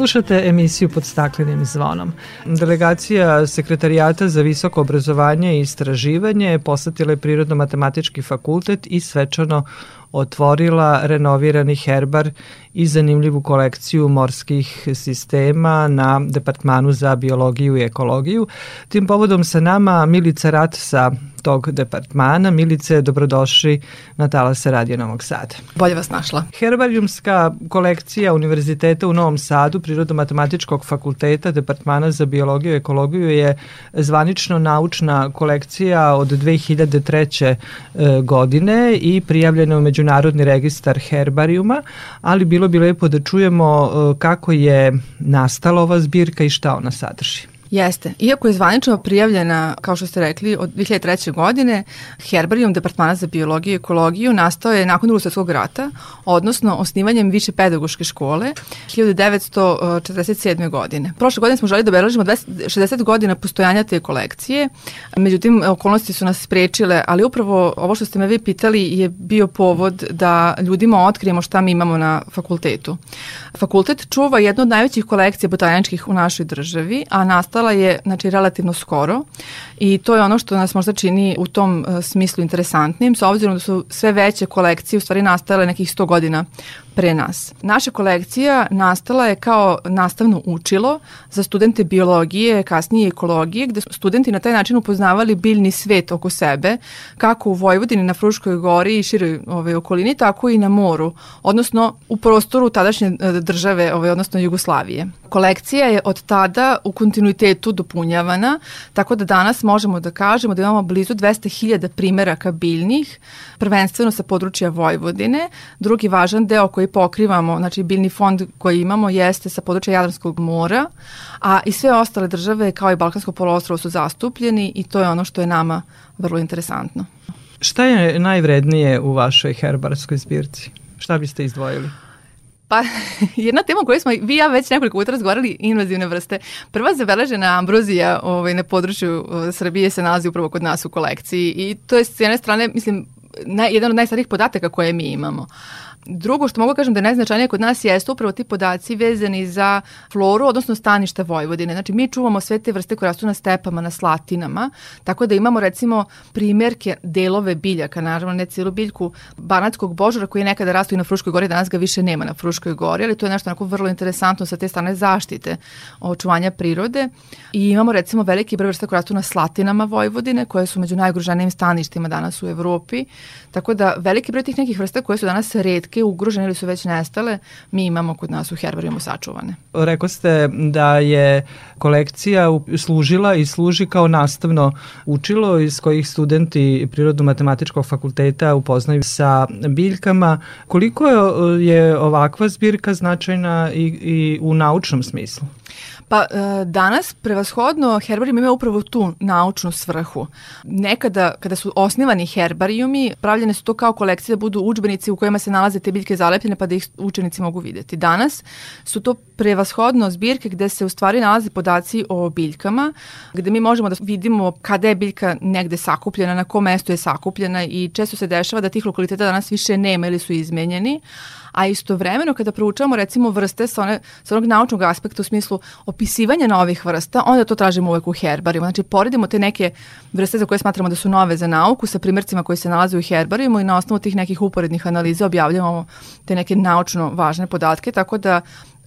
Slušate emisiju pod staklenim zvonom. Delegacija Sekretarijata za visoko obrazovanje i istraživanje posetila je Prirodno-matematički fakultet i svečano otvorila renovirani herbar i zanimljivu kolekciju morskih sistema na Departmanu za biologiju i ekologiju. Tim povodom sa nama Milica Rat sa tog departmana. Milice, dobrodošli na talase Radio Novog Sada. Bolje vas našla. Herbarijumska kolekcija Univerziteta u Novom Sadu, Prirodno-matematičkog fakulteta, Departmana za biologiju i ekologiju je zvanično naučna kolekcija od 2003. E, godine i prijavljena u Međunarodni registar herbarijuma, ali bilo bi lepo da čujemo e, kako je nastala ova zbirka i šta ona sadrži. Jeste. Iako je zvanično prijavljena, kao što ste rekli, od 2003. godine, Herbarijum Departmana za biologiju i ekologiju nastao je nakon drugog svjetskog rata, odnosno osnivanjem više pedagoške škole 1947. godine. Prošle godine smo želi da obeležimo 60 godina postojanja te kolekcije, međutim, okolnosti su nas sprečile, ali upravo ovo što ste me vi pitali je bio povod da ljudima otkrijemo šta mi imamo na fakultetu. Fakultet čuva jednu od najvećih kolekcija botaničkih u našoj državi, a nastala nastala je znači, relativno skoro i to je ono što nas možda čini u tom uh, smislu interesantnim, s obzirom da su sve veće kolekcije u stvari nastale nekih 100 godina pre nas. Naša kolekcija nastala je kao nastavno učilo za studente biologije, kasnije ekologije, gde studenti na taj način upoznavali biljni svet oko sebe, kako u Vojvodini, na Fruškoj gori i široj ove, okolini, tako i na moru, odnosno u prostoru tadašnje e, države, ove, odnosno Jugoslavije. Kolekcija je od tada u kontinuitetu dopunjavana, tako da danas možemo da kažemo da imamo blizu 200.000 primeraka biljnih, prvenstveno sa područja Vojvodine. Drugi važan deo koji pokrivamo, znači biljni fond koji imamo jeste sa područja Jadranskog mora, a i sve ostale države kao i Balkansko poluostrvo su zastupljeni i to je ono što je nama vrlo interesantno. Šta je najvrednije u vašoj herbarskoj zbirci? Šta biste izdvojili? Pa, jedna tema koju smo vi ja već nekoliko puta razgovarali, invazivne vrste. Prva zabeležena ambrozija ovaj, na području Srbije se nalazi upravo kod nas u kolekciji i to je s jedne strane, mislim, naj, jedan od najstarijih podataka koje mi imamo. Drugo što mogu kažem da je najznačajnije kod nas jeste upravo ti podaci vezani za floru, odnosno staništa Vojvodine. Znači mi čuvamo sve te vrste koje rastu na stepama, na slatinama, tako da imamo recimo primjerke delove biljaka, naravno ne cijelu biljku banatskog božara koji je nekada rastu i na Fruškoj gori, danas ga više nema na Fruškoj gori, ali to je nešto onako vrlo interesantno sa te strane zaštite očuvanja prirode. I imamo recimo veliki broj vrsta koje rastu na slatinama Vojvodine, koje su među najugroženijim staništima danas u Evropi. Tako da veliki broj tih nekih vrsta koje su danas redke, ugrožene ili su već nestale, mi imamo kod nas u herbarijumu sačuvane. Rekao ste da je kolekcija služila i služi kao nastavno učilo iz kojih studenti Prirodno-matematičkog fakulteta upoznaju sa biljkama. Koliko je ovakva zbirka značajna i, i u naučnom smislu? Pa e, danas prevashodno herbarijum ima upravo tu naučnu svrhu. Nekada kada su osnivani herbarijumi, pravljene su to kao kolekcije da budu učbenici u kojima se nalaze te biljke zalepljene pa da ih učenici mogu videti. Danas su to prevashodno zbirke gde se u stvari nalaze podaci o biljkama, gde mi možemo da vidimo kada je biljka negde sakupljena, na kom mestu je sakupljena i često se dešava da tih lokaliteta danas više nema ili su izmenjeni, a istovremeno kada proučavamo recimo vrste sa, one, sa onog naučnog aspekta u smislu opisivanja novih vrsta, onda to tražimo uvek u herbarijima. Znači, poredimo te neke vrste za koje smatramo da su nove za nauku sa primjercima koji se nalaze u herbarijumu i na osnovu tih nekih uporednih analiza objavljamo te neke naučno važne podatke, tako da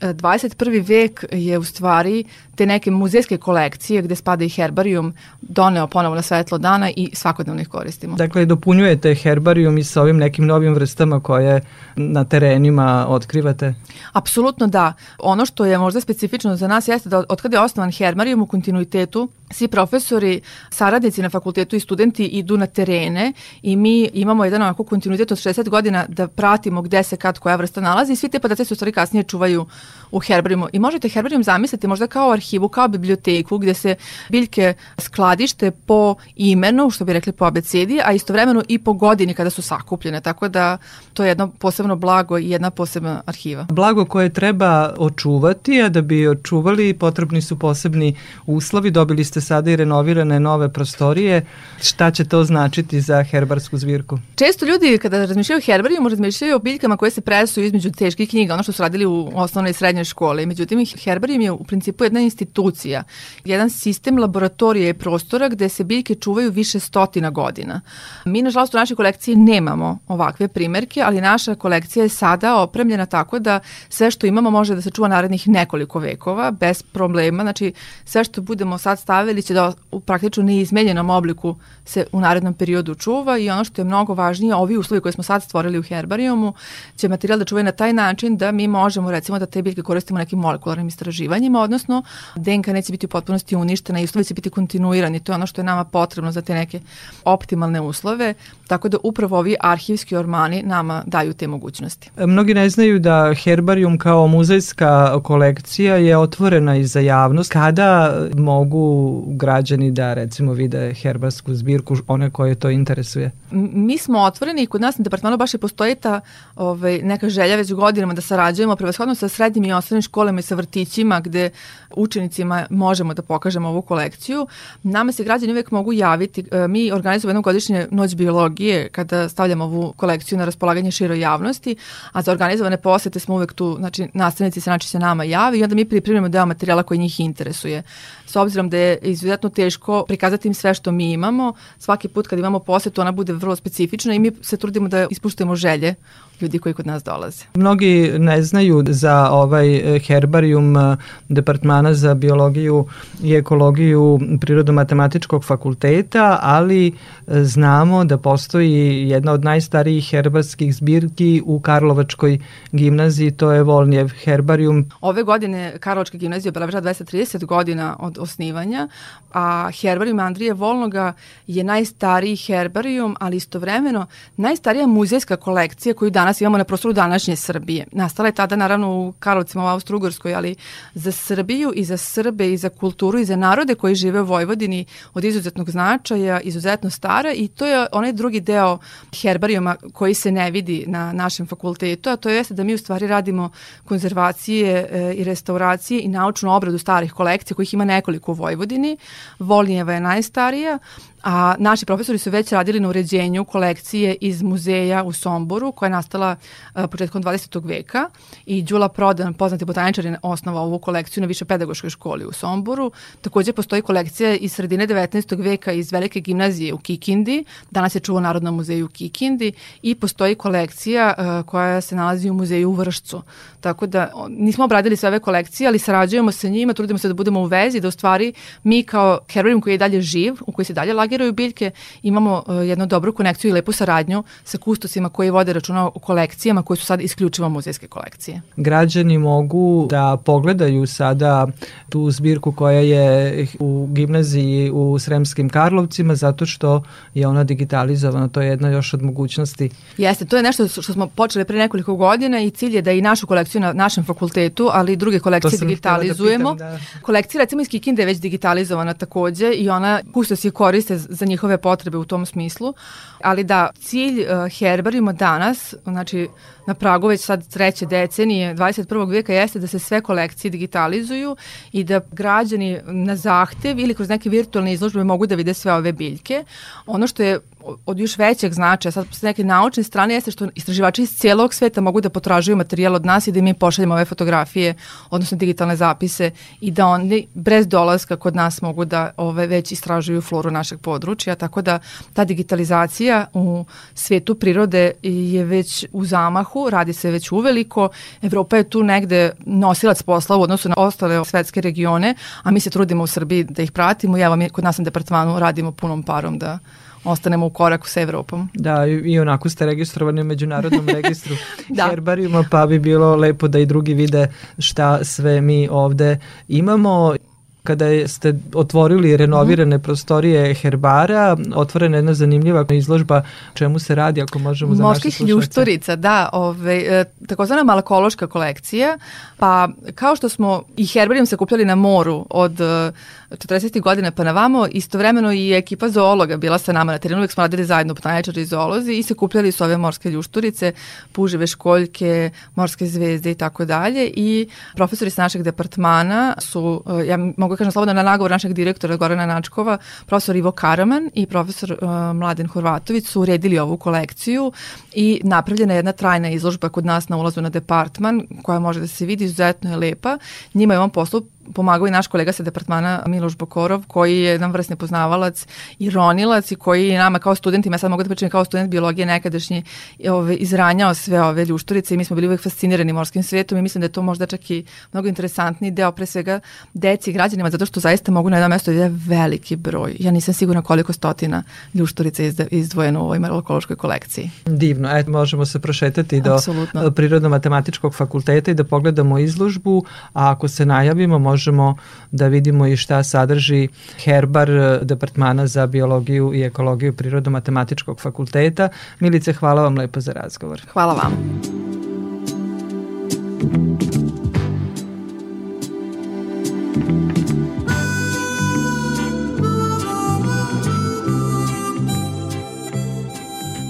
21. vek je u stvari te neke muzejske kolekcije gde spada i herbarijum doneo ponovo na svetlo dana i svakodnevno ih koristimo. Dakle, dopunjujete herbarijum i sa ovim nekim novim vrstama koje na terenima otkrivate? Apsolutno da. Ono što je možda specifično za nas jeste da od kada je osnovan herbarijum u kontinuitetu, svi profesori, saradnici na fakultetu i studenti idu na terene i mi imamo jedan onako kontinuitet od 60 godina da pratimo gde se kad koja vrsta nalazi i svi te podaci se u stvari kasnije čuvaju u herbarijumu. I možete herbarijum zamisliti možda kao arhivu, kao biblioteku gde se biljke skladište po imenu, što bi rekli po abecedi, a istovremeno i po godini kada su sakupljene. Tako da to je jedno posebno blago i jedna posebna arhiva. Blago koje treba očuvati, a da bi očuvali potrebni su posebni uslovi. Dobili ste sada i renovirane nove prostorije. Šta će to značiti za herbarsku zbirku? Često ljudi kada razmišljaju o herbarijumu razmišljaju o biljkama koje se presuju između teških knjiga, ono što su radili u osnovnoj i srednjoj školi. Međutim, herbarijum je u principu jedna institucija, jedan sistem laboratorije i prostora gde se biljke čuvaju više stotina godina. Mi, nažalost, u našoj kolekciji nemamo ovakve primerke, ali naša kolekcija je sada opremljena tako da sve što imamo može da se čuva narednih nekoliko vekova bez problema. Znači, sve što budemo sad stavili će da u praktično neizmenjenom obliku se u narednom periodu čuva i ono što je mnogo važnije, ovi uslovi koje smo sad stvorili u herbarijumu će materijal da čuvaju na taj način da mi možemo recimo da te biljke koristimo nekim molekularnim istraživanjima, odnosno DNK neće biti u potpunosti uništena i uslovi će biti kontinuirani. To je ono što je nama potrebno za te neke optimalne uslove, tako da upravo ovi arhivski ormani nama daju te mogućnosti. Mnogi ne znaju da herbarijum kao muzejska kolekcija je otvorena i za javnost. Kada mogu građani da recimo vide herbarsku zbirku, one koje to interesuje? Mi smo otvoreni i kod nas na departmanu baš i postoji ta ovaj, neka želja već godinama da sarađujemo prevashodno sa srednjim i osnovnim školama i sa vrtićima gde učenicima možemo da pokažemo ovu kolekciju. Nama se građani uvek mogu javiti. E, Mi organizujemo jednom godišnje noć biologije kada stavljamo ovu kolekciju na raspolaganje široj javnosti, a za organizovane posete smo uvek tu, znači nastavnici se znači se nama javi i onda mi pripremimo deo materijala koji njih interesuje. S obzirom da je izuzetno teško prikazati im sve što mi imamo, svaki put kad imamo posetu ona bude vrlo specifična i mi se trudimo da ispuštujemo želje ljudi koji kod nas dolaze. Mnogi ne znaju za ovaj eh, herbarijum eh, Departmana za biologiju i ekologiju Prirodno-matematičkog fakulteta, ali eh, znamo da postoji jedna od najstarijih herbarskih zbirki u Karlovačkoj gimnaziji, to je Volnjev herbarijum. Ove godine Karlovačka gimnazija obeležava 230 godina od osnivanja, a herbarijum Andrije Volnoga je najstariji herbarijum, ali istovremeno najstarija muzejska kolekcija koju danas imamo na prostoru današnje Srbije. Nastala je tada naravno u Karlovcima u Austro-Ugrskoj, ali za Srbiju i za Srbe i za kulturu i za narode koji žive u Vojvodini od izuzetnog značaja, izuzetno stara i to je onaj drugi deo herbarijuma koji se ne vidi na našem fakultetu, a to jeste da mi u stvari radimo konzervacije e, i restauracije i naučnu obradu starih kolekcija kojih ima nekoliko u Vojvodini. Volnjeva je najstarija, a naši profesori su već radili na uređenju kolekcije iz muzeja u Somboru koja je nastala uh, početkom 20. veka i Đula Prodan, poznati botaničar, je osnovao ovu kolekciju na više pedagoškoj školi u Somboru. Takođe postoji kolekcija iz sredine 19. veka iz Velike gimnazije u Kikindi, danas je čuo Narodnom muzeju u Kikindi i postoji kolekcija uh, koja se nalazi u muzeju u Vršcu. Tako da nismo obradili sve ove kolekcije, ali sarađujemo sa njima, trudimo se da budemo u vezi, da u stvari mi kao herbarium koji je dalje živ, u koji se dalje lagiraju biljke, imamo uh, jednu dobru konekciju i lepu saradnju sa kustosima koji vode računa o kolekcijama koje su sad isključivo muzejske kolekcije. Građani mogu da pogledaju sada tu zbirku koja je u gimnaziji u Sremskim Karlovcima zato što je ona digitalizovana, to je jedna još od mogućnosti. Jeste, to je nešto što smo počeli pre nekoliko godina i cilj je da i našu kolekciju na našem fakultetu, ali i druge kolekcije sam digitalizujemo. da pitam, Kolekcija recimo iz Kikinde je već digitalizovana takođe i ona kustos je koriste za njihove potrebe u tom smislu, ali da cilj uh, herbarijuma danas, znači na pragu već sad treće decenije 21. veka jeste da se sve kolekcije digitalizuju i da građani na zahtev ili kroz neke virtualne izložbe mogu da vide sve ove biljke. Ono što je od još većeg značaja, sad s neke naučne strane jeste što istraživači iz cijelog sveta mogu da potražuju materijal od nas i da im pošaljemo ove fotografije, odnosno digitalne zapise i da oni bez dolaska kod nas mogu da ove već istražuju floru našeg područja, tako da ta digitalizacija u svetu prirode je već u zamahu, radi se već uveliko, Evropa je tu negde nosilac posla u odnosu na ostale svetske regione, a mi se trudimo u Srbiji da ih pratimo i evo mi kod nas na departmanu radimo punom parom da ostanemo u koraku sa Evropom. Da, i, i onako ste registrovani u Međunarodnom registru Da. herbarijuma, pa bi bilo lepo da i drugi vide šta sve mi ovde imamo. Kada ste otvorili renovirane prostorije herbara, otvorena je jedna zanimljiva izložba čemu se radi, ako možemo za naše Morskih ljušturica, da, ove, e, takozvana malakološka kolekcija, pa kao što smo i herbarijum sakupljali na moru od e, 40. godina pa na vamo, istovremeno i ekipa zoologa bila sa nama na terenu, uvek smo radili zajedno botaničari i zoolozi i sakupljali su ove morske ljušturice, puževe školjke, morske zvezde i tako dalje i profesori sa našeg departmana su, e, ja mogu mogu kažem slobodno na nagovor našeg direktora Gorana Načkova, profesor Ivo Karaman i profesor uh, Mladen Horvatović su uredili ovu kolekciju i napravljena je jedna trajna izložba kod nas na ulazu na departman koja može da se vidi, izuzetno je lepa. Njima je on poslu pomagao i naš kolega sa departmana Miloš Bokorov, koji je jedan vrsni poznavalac i ronilac i koji je nama kao studentima, ja sad mogu da pričam kao student biologije nekadašnji, ove, izranjao sve ove ljušturice i mi smo bili uvek fascinirani morskim svetom i mislim da je to možda čak i mnogo interesantniji deo pre svega deci i građanima, zato što zaista mogu na jedno mesto da je veliki broj. Ja nisam sigurna koliko stotina ljušturica izdvojeno u ovoj malokološkoj kolekciji. Divno, eto možemo se prošetati do Absolutno. Prirodno-matematičkog fakulteta i da pogledamo izložbu, a ako se najavimo možemo da vidimo i šta sadrži herbar eh, Departmana za biologiju i ekologiju Prirodno-matematičkog fakulteta. Milice, hvala vam lepo za razgovor. Hvala vam.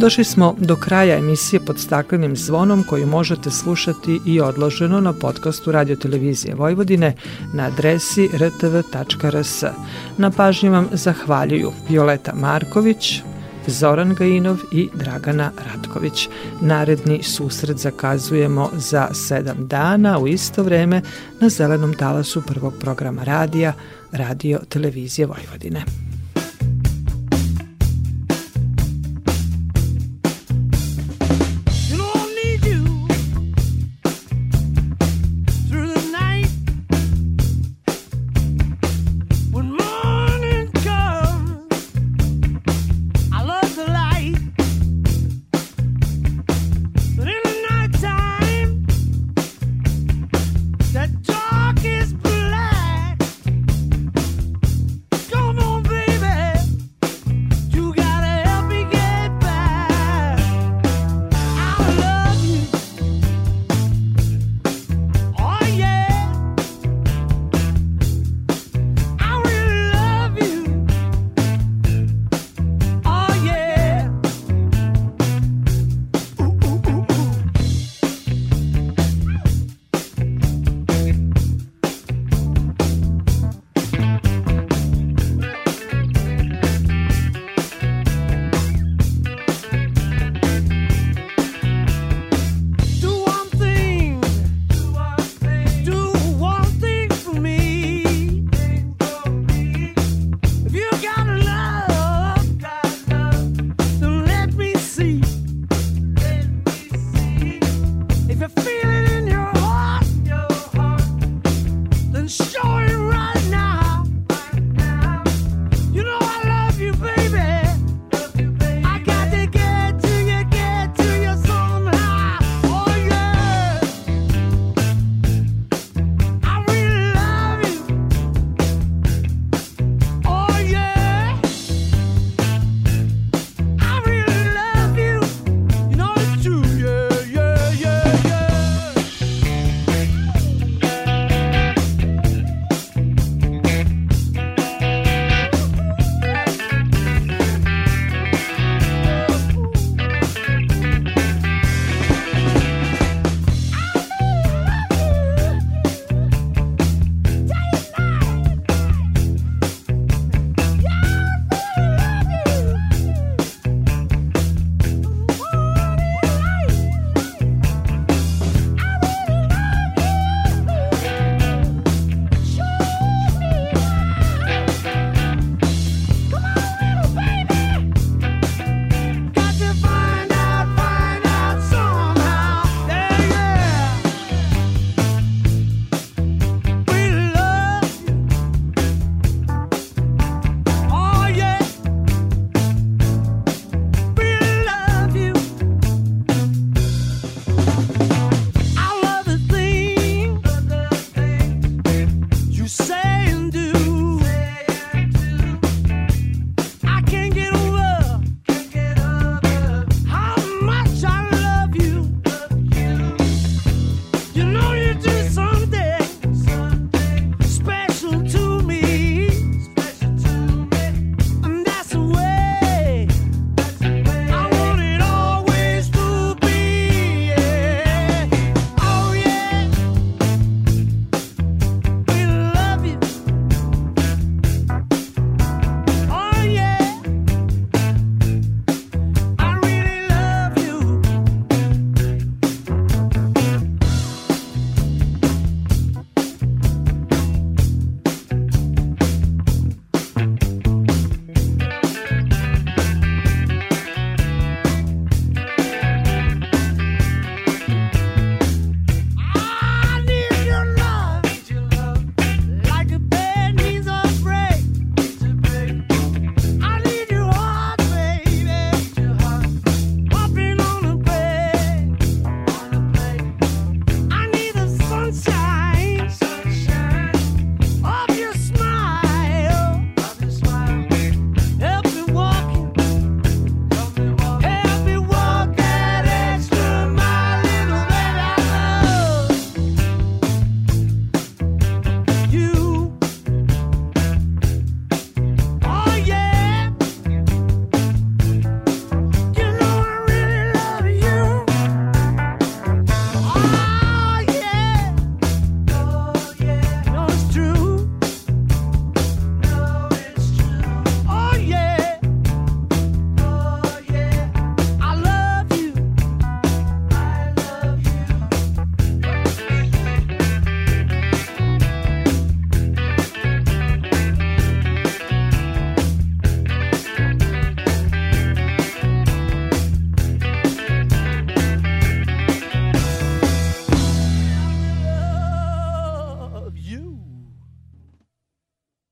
Došli smo do kraja emisije pod staklenim zvonom koju možete slušati i odloženo na podcastu Radio Televizije Vojvodine na adresi rtv.rs. Na pažnji vam zahvaljuju Violeta Marković, Zoran Gajinov i Dragana Ratković. Naredni susret zakazujemo za sedam dana u isto vreme na zelenom talasu prvog programa radija Radio Televizije Vojvodine.